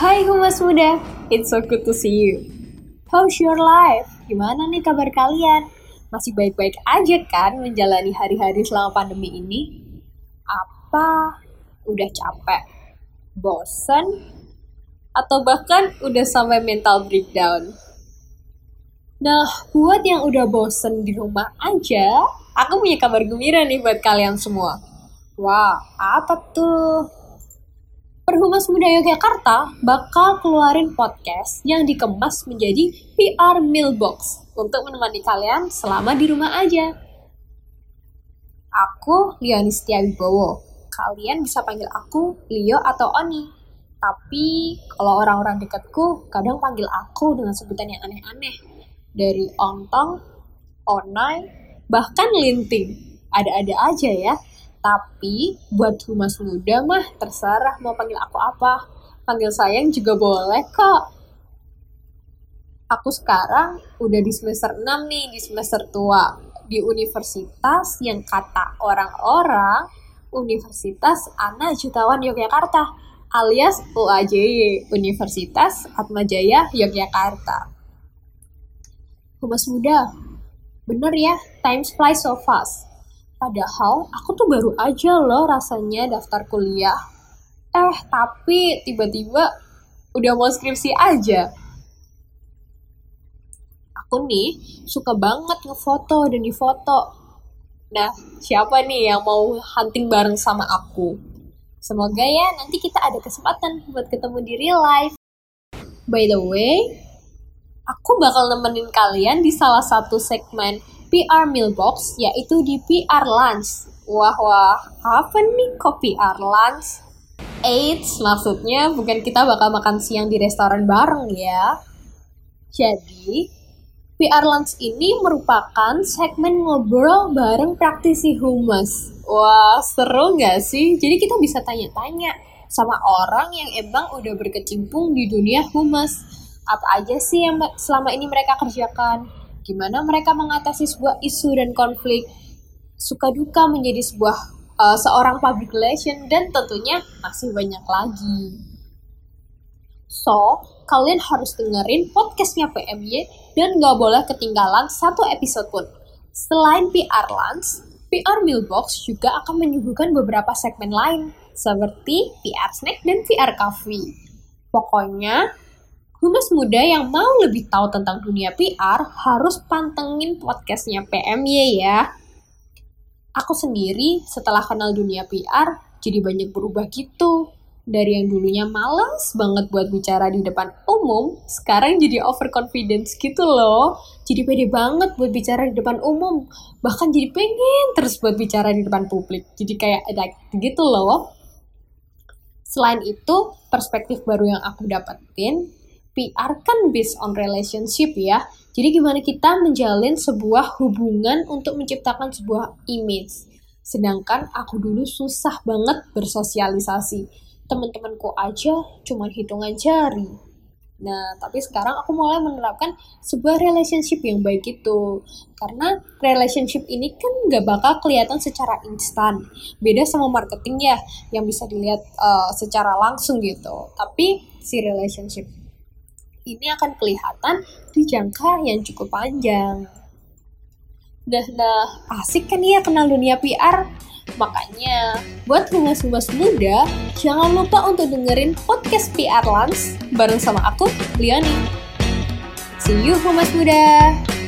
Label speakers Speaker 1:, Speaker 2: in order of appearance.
Speaker 1: Hai Humas Muda, it's so good to see you. How's your life? Gimana nih kabar kalian? Masih baik-baik aja kan menjalani hari-hari selama pandemi ini? Apa udah capek? Bosen? Atau bahkan udah sampai mental breakdown? Nah, buat yang udah bosen di rumah aja, aku punya kabar gembira nih buat kalian semua. Wah, apa tuh? Perhumas Muda Yogyakarta bakal keluarin podcast yang dikemas menjadi PR Mailbox untuk menemani kalian selama di rumah aja. Aku Leoni Setiawibowo. Kalian bisa panggil aku Leo atau Oni. Tapi kalau orang-orang dekatku kadang panggil aku dengan sebutan yang aneh-aneh. Dari ontong, onai, bahkan linting. Ada-ada aja ya tapi buat humas muda mah terserah mau panggil aku apa. Panggil sayang juga boleh kok. Aku sekarang udah di semester 6 nih, di semester tua. Di universitas yang kata orang-orang Universitas Ana Jutawan Yogyakarta alias UAJY, Universitas Atmajaya Yogyakarta. Humas muda, bener ya, time flies so fast Padahal aku tuh baru aja loh rasanya daftar kuliah. Eh, tapi tiba-tiba udah mau skripsi aja. Aku nih suka banget ngefoto dan difoto. Nah, siapa nih yang mau hunting bareng sama aku? Semoga ya nanti kita ada kesempatan buat ketemu di real life. By the way, aku bakal nemenin kalian di salah satu segmen PR Mailbox, yaitu di PR Lunch. Wah, wah, apa nih kok PR Lunch? Eits, maksudnya bukan kita bakal makan siang di restoran bareng ya. Jadi, PR Lunch ini merupakan segmen ngobrol bareng praktisi humas. Wah, seru nggak sih? Jadi kita bisa tanya-tanya sama orang yang emang udah berkecimpung di dunia humas. Apa aja sih yang selama ini mereka kerjakan? Gimana mereka mengatasi sebuah isu dan konflik, suka duka menjadi sebuah uh, seorang public relation dan tentunya masih banyak lagi. So, kalian harus dengerin podcastnya PMY dan gak boleh ketinggalan satu episode pun. Selain PR Lunch, PR Mailbox juga akan menyuguhkan beberapa segmen lain, seperti PR Snack dan PR Coffee. Pokoknya, Humas muda yang mau lebih tahu tentang dunia PR harus pantengin podcastnya PMY ya. Aku sendiri setelah kenal dunia PR jadi banyak berubah gitu. Dari yang dulunya males banget buat bicara di depan umum, sekarang jadi overconfidence gitu loh. Jadi pede banget buat bicara di depan umum. Bahkan jadi pengen terus buat bicara di depan publik. Jadi kayak ada gitu loh. Selain itu, perspektif baru yang aku dapetin PR kan based on relationship ya. Jadi gimana kita menjalin sebuah hubungan untuk menciptakan sebuah image. Sedangkan aku dulu susah banget bersosialisasi. Teman-temanku aja cuma hitungan jari. Nah, tapi sekarang aku mulai menerapkan sebuah relationship yang baik itu. Karena relationship ini kan gak bakal kelihatan secara instan. Beda sama marketing ya, yang bisa dilihat uh, secara langsung gitu. Tapi si relationship ini akan kelihatan di jangka yang cukup panjang. Nah, nah asik kan ya kenal dunia PR? Makanya, buat humas-humas muda, jangan lupa untuk dengerin podcast PR Lance bareng sama aku, Leoni. See you, humas muda!